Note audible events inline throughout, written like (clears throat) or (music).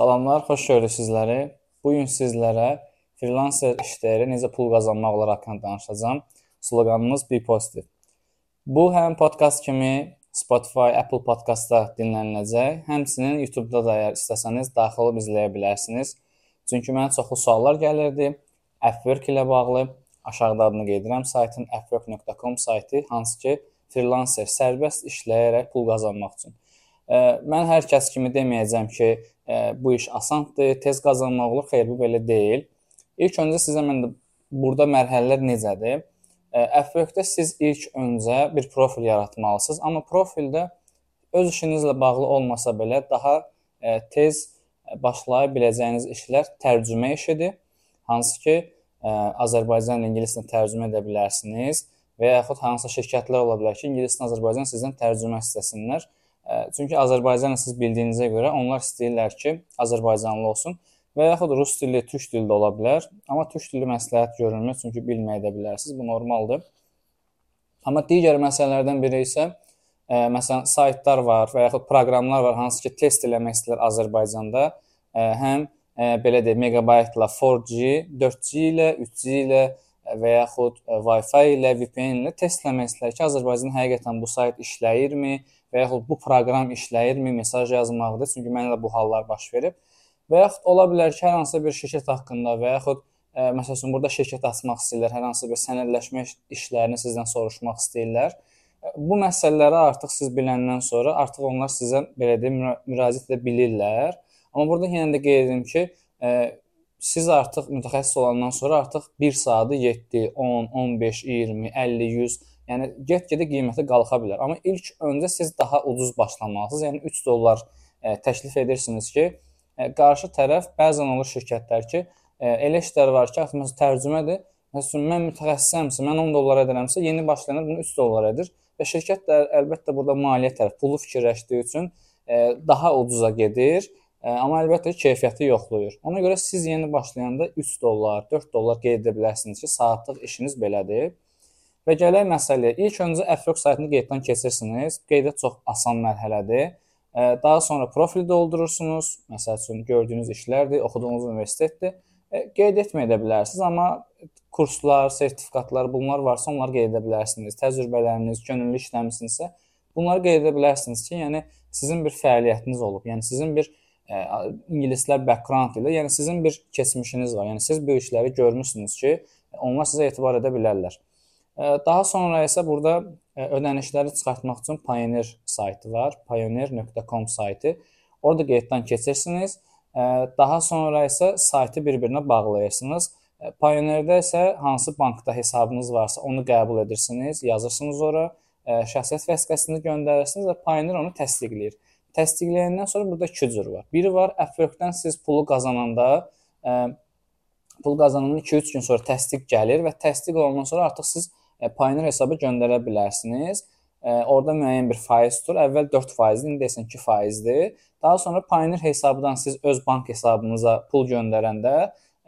Salamlar, xoş gördük sizləri. Bu gün sizlərə freelancer işləri necə pul qazanmaq olar haqqında danışacağam. Sloqanımız Be Positive. Bu həm podkast kimi Spotify, Apple Podkastda dinləniləcək. Həmçinin YouTube-da da əgər istəsəniz daxil olub izləyə bilərsiniz. Çünki mənə çoxlu suallar gəlirdi. Upwork ilə bağlı aşağıda adını qeyd edirəm saytın upwork.com saytı, hansı ki freelancer sərbəst işləyərək pul qazanmaq üçün. Mən hər kəs kimi deməyəcəm ki, bu iş asandır, tez qazanmaq olur. Xeyr, bu belə deyil. İlk öncə sizə mən burada mərhələlər necədir? Upwork-da siz ilk öncə bir profil yaratmalısınız, amma profildə öz işinizlə bağlı olmasa belə daha tez başlaya biləcəyiniz işlər tərcümə işidir. Hansı ki, Azərbaycan ingiliscə tərcümə edə bilərsiniz və yaxud hansısa şirkətlər ola bilər ki, ingilisdən Azərbaycan sizdən tərcümə istəsinlər. Çünki Azərbaycanı siz bildiyinizə görə onlar istəyirlər ki, Azərbaycanlı olsun və yaxud rus dilli, türk dilli də ola bilər. Amma türk dilli məsləhət görülmür, çünki bilməyə də bilərsiniz. Bu normaldır. Amma digər məsələlərdən biri isə ə, məsələn saytlar var və yaxud proqramlar var, hansı ki, test eləmək istəyirlər Azərbaycanda. Ə, həm ə, belə deyək, megabaytla 4G, 4G ilə, 3G ilə və yaxud Wi-Fi ilə, VPN ilə test eləmək istəyirlər ki, Azərbaycanda həqiqətən bu sayt işləyirmi? və yaxud bu proqram işləyirmi, mesaj yazmaqdır. Çünki mənə də bu hallar baş verib. Və yaxud ola bilər ki, hər hansı bir şirkət haqqında və yaxud ə, e, məsələn burada şirkət açmaq istəyirlər, hər hansı bir sənədləşmə işlərini sizdən soruşmaq istəyirlər. E, bu məsələləri artıq siz biləndən sonra artıq onlar sizə belə deyim müraciət edə bilirlər. Amma burada yenə də qeyd edim ki, ə, e, siz artıq mütəxəssis olandan sonra artıq 1 saatı 7, 10, 15, 20, 50, 100 Yəni get-gedə qiyməti qalxa bilər. Amma ilk öncə siz daha ucuz başlamalısınız. Yəni 3 dollar ə, e, təklif edirsiniz ki, ə, e, qarşı tərəf bəzən olur şirkətlər ki, ə, e, elə işlər var ki, məsələn tərcümədir. Məsələn mən mütəxəssisəmsə, mən 10 dollar edirəmsə, yeni başlayanlar bunu 3 dollar edir və şirkət də əlbəttə burada maliyyə tərəf pulu fikirləşdiyi üçün ə, daha ucuza gedir. Amma əlbəttə keyfiyyəti yoxlayır. Ona görə siz yeni başlayanda 3 dollar, 4 dollar qeyd edə bilərsiniz ki, saatlıq işiniz belədir. Və gələk məsələyə. İlk öncə F-Work saytını qeyddən keçirsiniz. Qeydiyyat çox asan mərhələdir. Daha sonra profil doldurursunuz. Məsəl üçün gördüyünüz işlərdir, oxuduğunuz universitetdir. Qeyd etməyə də bilərsiniz, amma kurslar, sertifikatlar bunlar varsa onları qeyd edə bilərsiniz. Təcrübələriniz, könüllü işləmisinizsə, bunları qeyd edə bilərsiniz ki, yəni sizin bir fəaliyyətiniz olub. Yəni sizin bir ə, ingilislər background ilə, yəni sizin bir keçmişiniz var. Yəni siz bu işləri görmüsünüz ki, onlar sizə etibar edə bilərlər. Daha sonra isə burada ödənişləri çıxartmaq üçün Pioneer saytı var. pioneer.com saytı. Orada qeyddən keçirsiniz. Daha sonra isə saytı bir-birinə bağlayırsınız. Pioneer-də isə hansı bankda hesabınız varsa onu qəbul edirsiniz, yazırsınız ora, şəxsiyyət vəsiqəsini göndərirsiniz və Pioneer onu təsdiqləyir. Təsdiqləyəndən sonra burada iki cür var. Biri var, Upwork-dan siz pulu qazananda pul qazanandan 2-3 gün sonra təsdiq gəlir və təsdiq olandan sonra artıq siz E, Pioneer hesabı göndərə bilərsiniz. E, orada müəyyən bir faiz tutur. Əvvəl 4%-dir, indi desən 2%-dir. Daha sonra Pioneer hesabından siz öz bank hesabınıza pul göndərəndə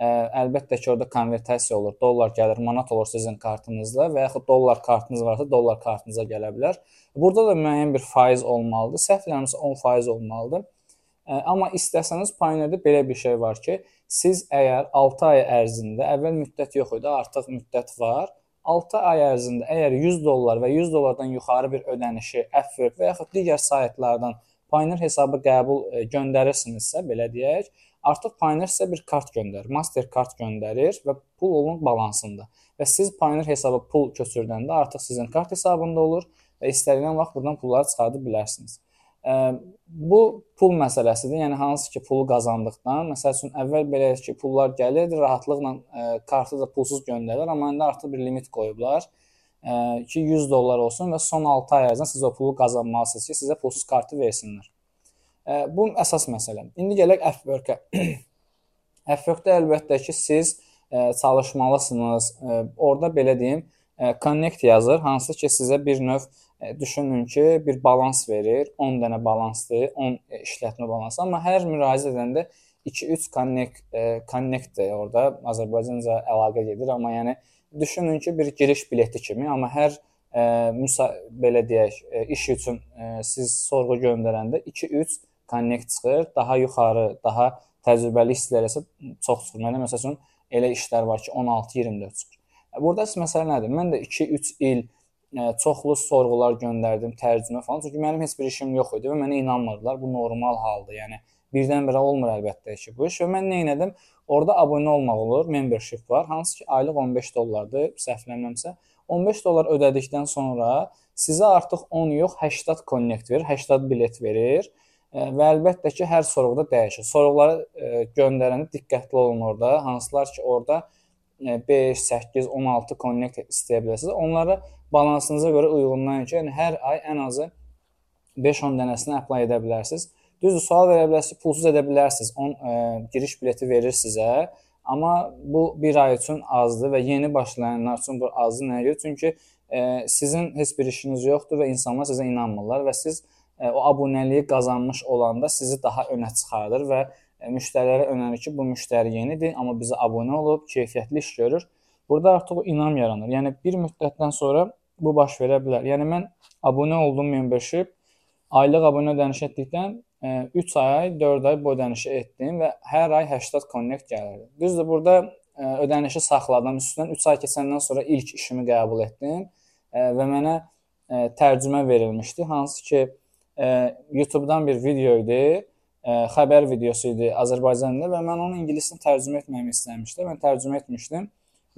ə, əlbəttə ki, orada konvertasiya olur. Dollar gəlir, manat olur sizin kartınızda və yaxud dollar kartınız varsa dollar kartınıza gələ bilər. Burada da müəyyən bir faiz olmalıdır. Səhv eləmirəmsə 10% olmalıdır. Ə, amma istəsəniz Pioneer-də belə bir şey var ki, siz əgər 6 ay ərzində əvvəl müddət yox idi, artıq müddət var 6 ay ərzində əgər 100 dollar və 100 dollardan yuxarı bir ödənişi Upwork və yaxud digər saytlardan Pioneer hesabı qəbul e, göndərirsinizsə, belə deyək, artıq Pioneer sizə bir kart göndərir, Mastercard göndərir və pul onun balansında. Və siz Pioneer hesaba pul köçürdəndə artıq sizin kart hesabında olur və istədiyiniz vaxt buradan pulları çıxarda bilərsiniz. Bu pul məsələsidir. Yəni hansı ki, pulu qazandıqdan, məsəl üçün əvvəl belə ki, pullar gəlirdi, rahatlıqla ə, kartı da pulsuz göndərirlər, amma indi artıq bir limit qoyublar ə, ki, 100 dollar olsun və son 6 ay ərzində siz o pulu qazanmalısınız ki, sizə pulsuz kartı versinlər. Bu əsas məsələ. İndi gələk Upwork-ə. Upwork-da (clears throat) əlbəttə ki, siz çalışmalısınız. Ə, orada belə deyim, connect yazır, hansı ki, sizə bir növ düşünün ki, bir balans verir. 10 dənə balansdır, 10 e, işlətmə balansı, amma hər müraciət edəndə 2-3 connect connect-dir orada Azərbaycanca əlaqə gedir, amma yəni düşünün ki, bir giriş bileti kimi, amma hər ə, müsa belə deyək, ə, iş üçün ə, siz sorğu göndərəndə 2-3 connect çıxır, daha yuxarı, daha təcrübəli işçilərə isə çox çıxır. Məndə məsəl üçün elə işlər var ki, 16-24 çıxır. Burada məsələ nədir? Mən də 2-3 il çoxlu sorğular göndərdim, tərcümə falan. Çünki mənim heç bir işim yox idi və mənə inanmırdılar. Bu normal haldır. Yəni birdən-birə olmur əlbəttə ki bu iş. Və mən nə etdim? Orda abunə olmaq olur, membership var. Hansı ki aylıq 15 dollardır, səhvləmirəmsə. 15 dollar ödədikdən sonra sizə artıq 10 yox, 80 connect verir, 80 bilet verir. Və əlbəttə ki, hər sorğuda dəyişir. Sorğuları göndərəndə diqqətli olun orada. Hansılar ki, orada 5, 8, 16 connect istəyə bilərsiniz. Onları balansınıza görə uyğunlayın ki, yəni hər ay ən azı 5-10 dənəsini apply edə bilərsiniz. Düzdür, sual verə bilərsiniz, pulsuz edə bilərsiniz. 10 ə, giriş bileti verir sizə. Amma bu 1 ay üçün azdır və yeni başlayanlar üçün bu azdır nəyə görə? Çünki ə, sizin heç bir işiniz yoxdur və insanlar sizə inanmırlar və siz o abunəliyi qazanmış olanda sizi daha önə çıxardır və müştərilərə önərir ki, bu müştəri yenidir, amma bizə abunə olub, keyfiyyətli iş görür. Burada artıq inam yaranır. Yəni bir müddətdən sonra bu baş verə bilər. Yəni mən abunə oldum membership, aylıq abunə ödəniş etdikdən 3 ay, 4 ay bu ödənişi etdim və hər ay 80 connect gəlirdi. Düzdür, burada ödənişi saxladım. Üstündən 3 ay keçəndən sonra ilk işimi qəbul etdim və mənə tərcümə verilmişdi. Hansı ki YouTube-dan bir video idi, xəbər videosu idi Azərbaycan dilində və mən onu ingiliscə tərcümə etməyimi istəmişdim. Mən tərcümə etmişdim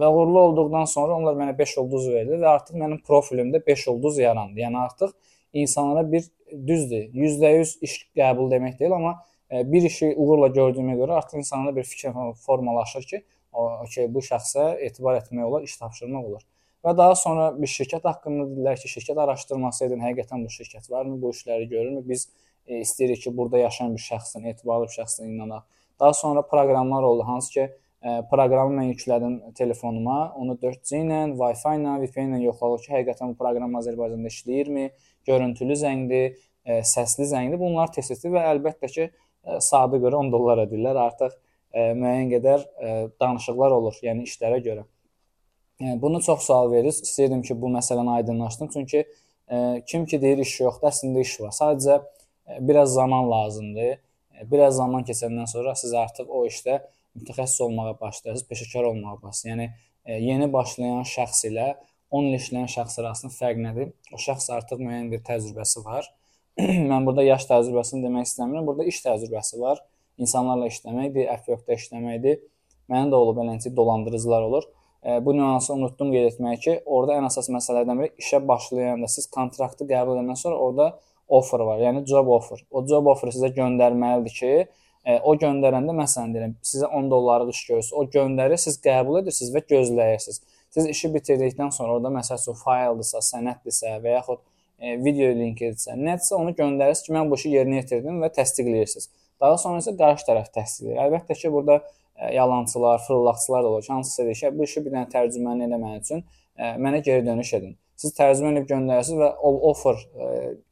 və uğurlu olduqdan sonra onlar mənə 5 ulduz verdi və artıq mənim profilimdə 5 ulduz yarandı. Yəni artıq insanlara bir düzdür, %100 iş qəbul demək deyil, amma e, bir işi uğurla gördüyümə görə artıq insanda bir fikir formalaşır ki, o ki, bu şəxsə etibar etmək olar, iş tapşırmaq olar. Və daha sonra bir şirkət haqqında dedilər ki, şirkət araşdırması edin, həqiqətən bu şirkət varmı, bu işləri görürmü? Biz e, istəyirik ki, burada yaşayan bir şəxsin, etibarlı bir şəxsin inanaq. Daha sonra proqramlar oldu, hansı ki, e, proqramı mən yüklədim telefonuma, onu 4G ilə, Wi-Fi ilə, VPN ilə yoxladım ki, həqiqətən bu proqram Azərbaycanda işləyirmi? görüntülü zəngdir, ə, səsli zəngdir. Bunlar test-testdir və əlbəttə ki, ə, saata görə 10 dollar ödəyirlər. Artıq ə, müəyyən qədər ə, danışıqlar olur, yəni işlərə görə. Bunu çox sual verir. İstəyirdim ki, bu məsələni aydınlaşdım. Çünki ə, kim ki deyir iş yoxdur, əslində iş var. Sadəcə ə, biraz zaman lazımdır. Biraz zaman keçəndən sonra siz artıq o işdə mütəxəssis olmağa başlayırsınız, peşəkar olmağa başlayırsınız. Yəni ə, yeni başlayan şəxs ilə 10 il işləyən şəxs arasında fərq nədir? O şəxs artıq müəyyən bir təcrübəsi var. (clears throat) Mən burada yaş təcrübəsini demək istəmirəm. Burada iş təcrübəsi var. İnsanlarla işləməkdir, F-yoxda işləməkdir. Mənim də olub eləncə dolandırıcılar olur. Bu nüansı unutdum qeyd etməyi ki, orada ən əsas məsələlərdən biri işə başlayanda siz kontraktı qəbul edəndən sonra orada offer var, yəni job offer. O job offer sizə göndərməlidir ki, o göndərəndə məsələn deyirəm, sizə 10 dollarlıq iş görürsə, o göndərir, siz qəbul edirsiniz və gözləyirsiniz. Siz işi bitirdikdən sonra orada məsəl üçün fayldısa, sənəddirsə və yaxud e, video linkidirsə, nədirsə onu göndərirsiniz ki, mən bu işi yerinə yetirdim və təsdiqləyirsiniz. Daha sonra isə qarşı tərəf təsdiqləyir. Əlbəttə ki, burada e, yalançılar, fırıldaqçılar da olur. Hansısa deyir ki, bu işi bir dənə tərcüməni eləmək üçün e, mənə geri dönüş edin. Siz tərcümə edib göndərirsiniz və offer e,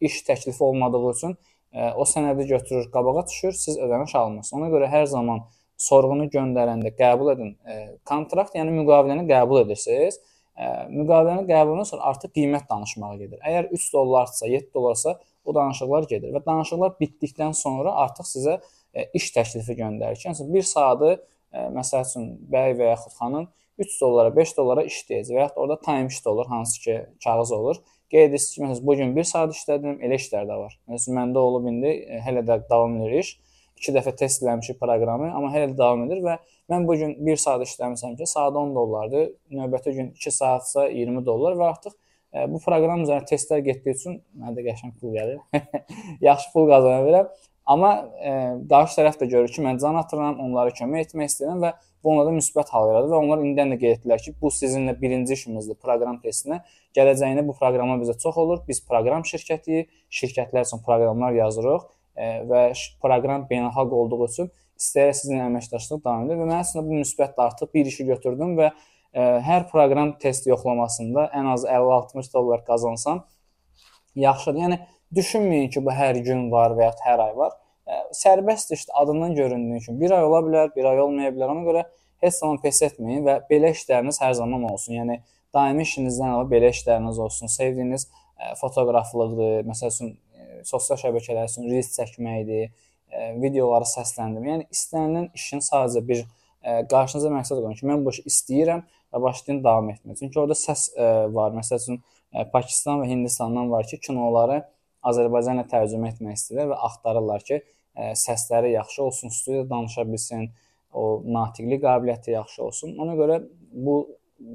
iş təklifi olmadığı üçün e, o sənədi götürür, qabağa düşür, siz ödəniş almırsınız. Ona görə hər zaman sorğunu göndərəndə qəbul edin. E, kontrakt, yəni müqaviləni qəbul edirsiniz. Müqaviləni qəbulundan sonra artıq qiymət danışmağa gedir. Əgər 3 dollardsa, 7 dollarsa o danışıqlar gedir və danışıqlar bitdikdən sonra artıq sizə iş təklifi göndərir ki, yəni 1 saatı məsəl üçün bəy və yaxud xanım 3 dollara, 5 dollara işləyəcək və yaxud orada time sheet olur, hansı ki, kağız olur. Qeyd edirsiniz ki, məsələn, bu gün 1 saat işlədim, elə işlər də var. Məsələn, məndə olub indi hələ də davam edir iş. 2 dəfə test eləmişik proqramı, amma hələ də davam edir və mən bu gün 1 saat işləmisəm ki, saat 10 dollardır. Növbəti gün 2 saatsa 20 dollar və artıq ə, e, bu proqram üzərində testlər getdiyi üçün mənə də qəşəng pul gəlir. (laughs) Yaxşı pul qazana bilirəm. Amma ə, e, qarşı tərəf də görür ki, mən can atıram, onlara kömək etmək istəyirəm və bu onlarda müsbət hal yaradır və onlar indidən də qeyd etdilər ki, bu sizinlə birinci işimizdir proqram testinə. Gələcəyində bu proqramlar bizə çox olur. Biz proqram şirkətiyik, şirkətlər üçün proqramlar yazırıq və proqram beynəlxalq olduğu üçün istəyərək sizinlə əməkdaşlıq davam edir və mən əslində bu müsbətlə artıq bir işi götürdüm və ə, hər proqram test yoxlamasında ən az 50-60 dollar qazansam yaxşıdır. Yəni düşünməyin ki, bu hər gün var və ya hər ay var. Ə, sərbəstdir işte adından göründüyü üçün. Bir ay ola bilər, bir ay olmaya bilər. Ona görə heç zaman pes etməyin və belə işləriniz hər zaman olsun. Yəni daimi işinizdən əlavə belə işləriniz olsun. Sevdiyiniz ə, fotoqraflıqdır, məsəl üçün sosial şəbəkələr üçün reels çəkməkdir, e, videoları səsləndirmək. Yəni istənilən işin sadəcə bir e, qarşınıza məqsəd qoyun ki, mən bu işi istəyirəm və başlayın davam etməyə. Çünki orada səs e, var. Məsəl üçün e, Pakistan və Hindistandan var ki, kinoları Azərbaycanla tərcümə etmək istəyirlər və axtarırlar ki, ə, səsləri yaxşı olsun, studiyada danışa bilsin, o natiqlik qabiliyyəti yaxşı olsun. Ona görə bu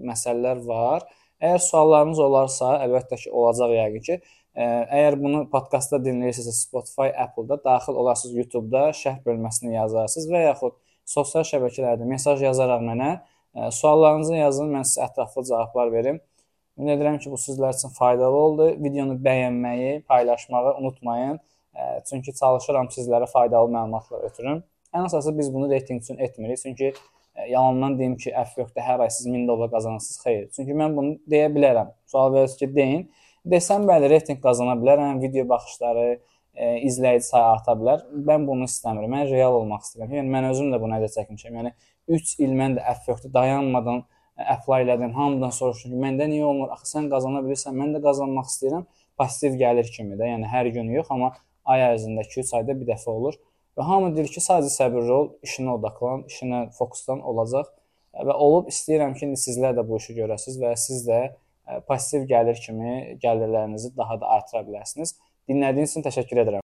məsələlər var. Əgər suallarınız olarsa, əlbəttə ki, olacaq yəqin ki. Ə, əgər bunu podkastda dinləyirsinizsə, Spotify, Apple-da daxil olarsınız, YouTube-da şərh bölməsinə yazarsınız və yaxud sosial şəbəkələrdə mesaj yazaraq mənə ə, suallarınızı yazın, mən sizə ətraflı cavablar verim. Ümid edirəm ki, bu sizlər üçün faydalı oldu. Videonu bəyənməyi, paylaşmağı unutmayın. Çünki çalışıram sizlərə faydalı məlumatlar ötürüm. Ən əsası biz bunu reytinq üçün etmirik. Çünki yalandan deyim ki, əf yoxdur, hər ay siz 1000 dollar qazanırsınız. Xeyr. Çünki mən bunu deyə bilərəm. Sual verirsiniz ki, deyin. Desəm bəli, reytinq qazana bilərəm, video baxışları, e, izləyici sayı arta bilər. Mən bunu istəmirəm. Mən real olmaq istəyirəm. Yəni mən özüm də buna əziyyət çəkmişəm. Yəni 3 il mən də əf yoxdur, dayanmadan apply elədim. Hamıdan soruşdum ki, məndə niyə olmur? Axı sən qazana bilirsən, mən də qazanmaq istəyirəm. Passiv gəlir kimi də, yəni hər gün yox, amma ay ərzində 2-3 ayda bir dəfə olur. Və hamı deyir ki, sadəcə səbirli ol, işinə odaqlan, işinə fokuslan olacaq. Və olub istəyirəm ki, indi sizlər də bu işi görəsiniz və siz də passiv gəlir kimi gəlirlərinizi daha da artıra bilərsiniz. Dinlədiyiniz üçün təşəkkür edirəm.